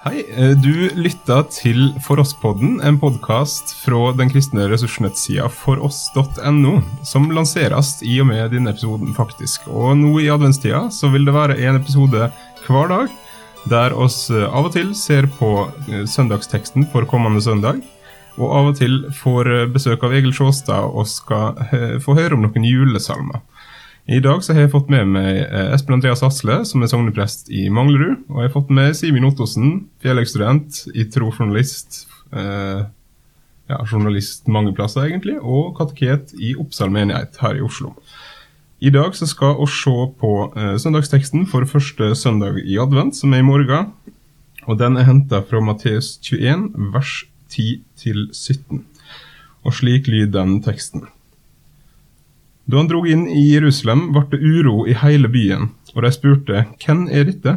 Hei, eh, du lytta til For oss-podden, en podkast fra den kristne ressursnettsida foross.no, som lanseres i og med denne episoden, faktisk. Og nå i adventstida så vil det være en episode hver dag, der oss eh, av og til ser på eh, søndagsteksten for kommende søndag. Og av og til får besøk av Egil Sjåstad og skal få høre om noen julesalmer. I dag så har jeg fått med meg eh, Espen Andreas Asle, som er sogneprest i Manglerud. Og jeg har fått med Simen Ottosen, fjellekstudent, i trojournalist. Eh, ja, journalist mange plasser, egentlig. Og kateket i Oppsal menighet her i Oslo. I dag så skal vi se på eh, søndagsteksten for første søndag i advent, som er i morgen. Og den er henta fra Matteus 21, vers 10-17. Og slik lyder den teksten. Da han drog inn i Jerusalem, ble det uro i hele byen, og de spurte hvem er dette?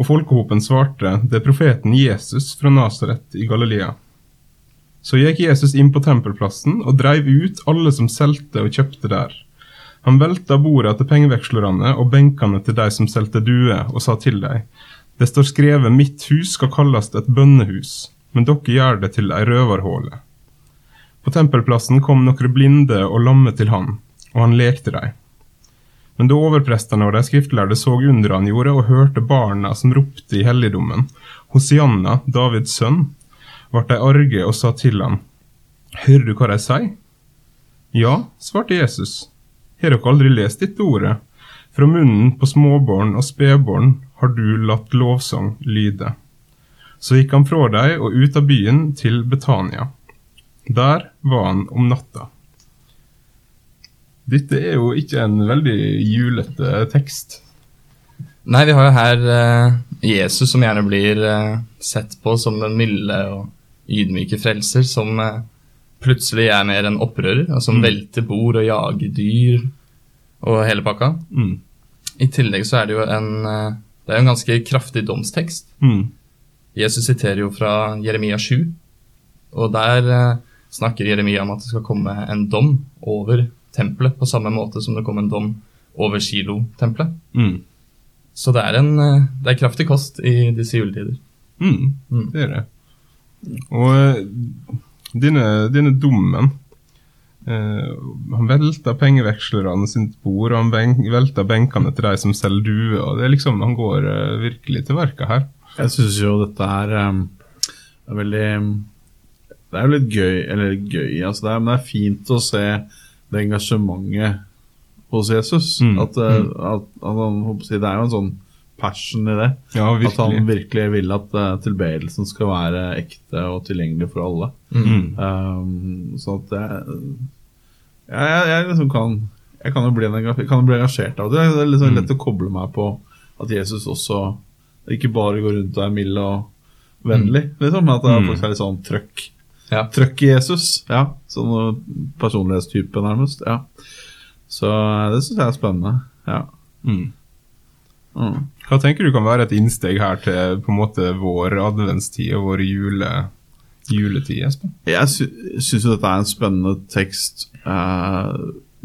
Og folkehopen svarte det er profeten Jesus fra Nasaret i Galilea. Så gikk Jesus inn på tempelplassen og dreiv ut alle som solgte og kjøpte der. Han velta bordet til pengevekslerne og benkene til de som solgte duer, og sa til dem, det står skrevet mitt hus skal kalles et bønnehus, men dere gjør det til ei røverhåle. På tempelplassen kom noen blinde og lamme til han, og han lekte dem. Men da overprestene og de skriftlærde så under han gjorde, og hørte barna som ropte i helligdommen, Hosianna, Davids sønn, ble de arge og sa til ham, Hører du hva de sier? Ja, svarte Jesus. Har dere aldri lest dette ordet? Fra munnen på småbarn og spedbarn har du latt lovsang lyde. Så gikk han fra dem og ut av byen til Betania. Der var han om natta. Dette er jo ikke en veldig julete tekst. Nei, vi har jo her uh, Jesus som gjerne blir uh, sett på som den milde og ydmyke frelser, som uh, plutselig er mer en opprører, og som mm. velter bord og jager dyr og hele pakka. Mm. I tillegg så er det jo en, det er en ganske kraftig domstekst. Mm. Jesus siterer jo fra Jeremia 7, og der snakker Jeremia om at det skal komme en dom over tempelet, på samme måte som det kom en dom over Kilo-tempelet. Mm. Så det er en eh, det er kraftig kost i disse juletider. Mm, mm. Det er det. Og eh, denne, denne dommen eh, Han velter pengevekslerne sitt bord, og han ben, velter benkene til de som selger duer. og det er liksom, Han går eh, virkelig til verket her. Jeg syns jo dette her um, er veldig det er jo litt gøy, eller gøy, altså det er, men det er fint å se det engasjementet hos Jesus. Mm. At, eh, mm. at, at, han, Det er jo en sånn passion i det. Ja, at han virkelig vil at uh, tilbedelsen skal være ekte og tilgjengelig for alle. Mm. Um, sånn at jeg, jeg, jeg, jeg liksom kan jeg kan jo bli, kan bli engasjert av det. Det er liksom lett å koble meg på at Jesus også ikke bare går rundt og er mild og vennlig, liksom, men at det faktisk er litt sånn trøkk ja. Trøkk i Jesus. Ja, sånn personlighetstype, nærmest. Ja. Så eh, det syns jeg er spennende. Ja. Mm. Mm. Hva tenker du kan være et innsteg her til på en måte vår adventstid og vår jule, juletid? Espen? Jeg sy syns jo dette er en spennende tekst eh,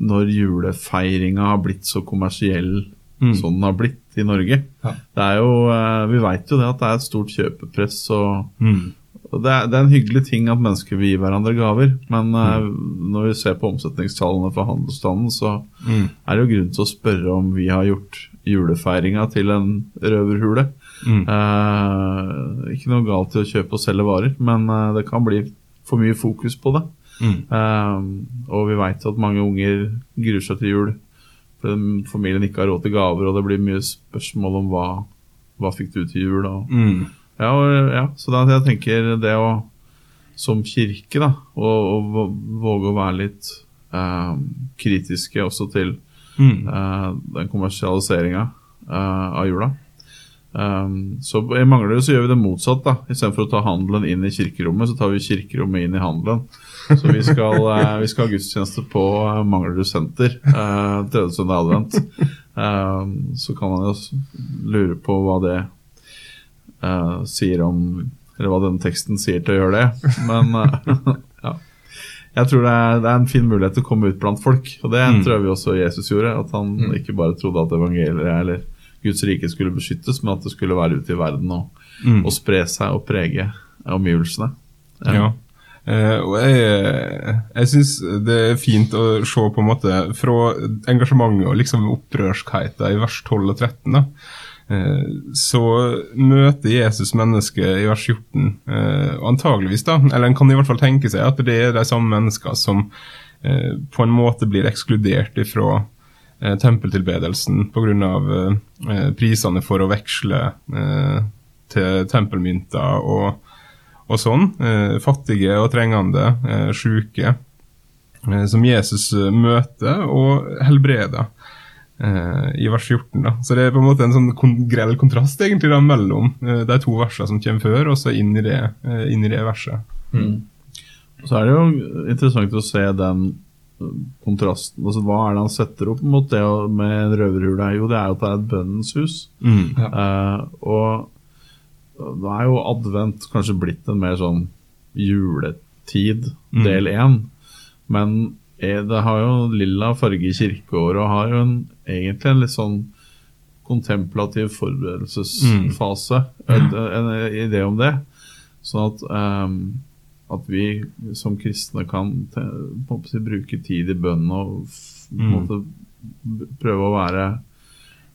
når julefeiringa har blitt så kommersiell mm. som den har blitt i Norge. Ja. Det er jo, eh, Vi veit jo det at det er et stort kjøpepress og mm. Det er, det er, en hyggelig ting at mennesker vil gi hverandre gaver, men uh, når vi ser på omsetningstallene for handelsstanden, så mm. er det jo grunn til å spørre om vi har gjort julefeiringa til en røverhule. Mm. Uh, ikke noe galt i å kjøpe og selge varer, men uh, det kan bli for mye fokus på det. Mm. og vi veit at mange unger gruer seg til jul fordi familien ikke har råd til gaver, og det blir mye spørsmål om hva, hva fikk du til jul. og mm. og, ja, så da jeg tenker det å som kirke, da, å, våge å være litt eh, kritiske også til mm. eh, den kommersialiseringa eh, av jula. Um, så I Manglerud så gjør vi det motsatt. da Istedenfor å ta handelen inn i kirkerommet, så tar vi kirkerommet inn i handelen. Så vi skal, uh, vi skal ha gudstjeneste på uh, Manglerud senter uh, tredje søndag advent. Um, så kan man jo lure på hva det uh, sier om Eller hva denne teksten sier til å gjøre det. Men uh, ja. Jeg tror det er, det er, en fin mulighet til å komme ut blant folk. Og det mm. tror jeg vi også Jesus gjorde. At han mm. ikke bare trodde at evangeliet eller Guds rike skulle beskyttes, men at det skulle være ute i verden og, Mm. og spre seg og prege omgivelsene. Ja. Eh, og jeg, jeg syns det er fint å se på en måte fra engasjementet og liksom opprørskheten i vers 12 og 13. da. Eh, så møter Jesus mennesket i vers 14, eh, antageligvis da, eller en kan i hvert fall tenke seg at det er de samme mennesker som eh, på en måte blir ekskludert ifra tempeltilbedelsen pga. Prisene for å veksle til tempelmynter og, og sånn. Fattige og trengende, sjuke, som Jesus møter og helbreder i vers 14. da. Så det er på en måte en sånn kon grell kontrast egentlig da mellom eh, de to versene som kommer før, og så inn i det, eh, inn i det verset. Så er det jo interessant å se den kontrasten. Altså, hva er det han setter opp mot det med en røverhule? Jo, det er jo at det er et bønnens hus. Eh, og da er jo advent kanskje blitt en mer sånn juletid, Mm. del én. Men det har jo lilla farge i kirkeåret og har jo en, egentlig en litt sånn kontemplativ forberedelsesfase. En, en idé om det. Sånn at, um, at vi som kristne kan te, en si, bruke tid i bønn og en Mm. måte prøve å være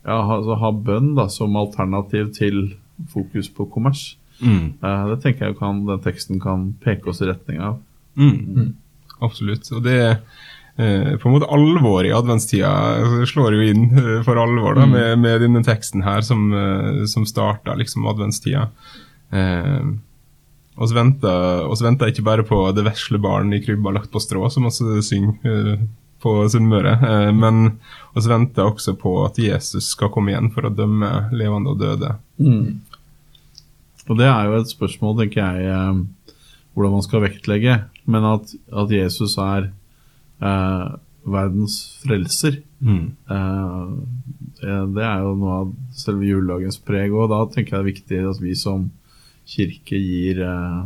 ja, ha, altså, ha bønn da, som alternativ til fokus på kommers. Mm. Uh, det tenker jeg kan, den teksten kan peke oss i retning av. Mm. Absolutt. Og det er eh, på en måte alvor i adventstida det slår jo inn eh, for alvor da, med, med denne teksten her som, som starta liksom adventstida. Eh, oss venter, oss venter ikke bare på det vesle barn i krybba lagt på strå, som vi synger eh, på Sunnmøre, eh, men oss venter også på at Jesus skal komme igjen for å dømme levende og døde. Og det er jo et spørsmål, tenker jeg, eh, hvordan man skal vektlegge. Men at, at Jesus er eh, verdens frelser, Mm. eh, det er jo noe av selve juledagens preg. Og da tenker jeg det er viktig at vi som kirke gir eh,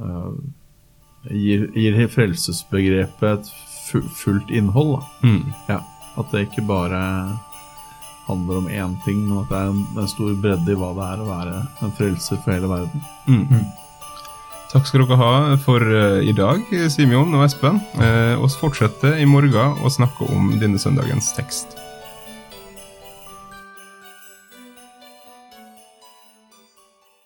eh, gir, gir frelsesbegrepet et fullt innhold. Da. Mm. Ja, at det ikke bare handler om én ting, men at det er en, en stor bredde i hva det er å være en frelser for hele verden. Mm. Takk skal dere ha for eh, i dag, Simeon og Espen. Vi oss fortsetter i morgen å snakke om denne søndagens tekst.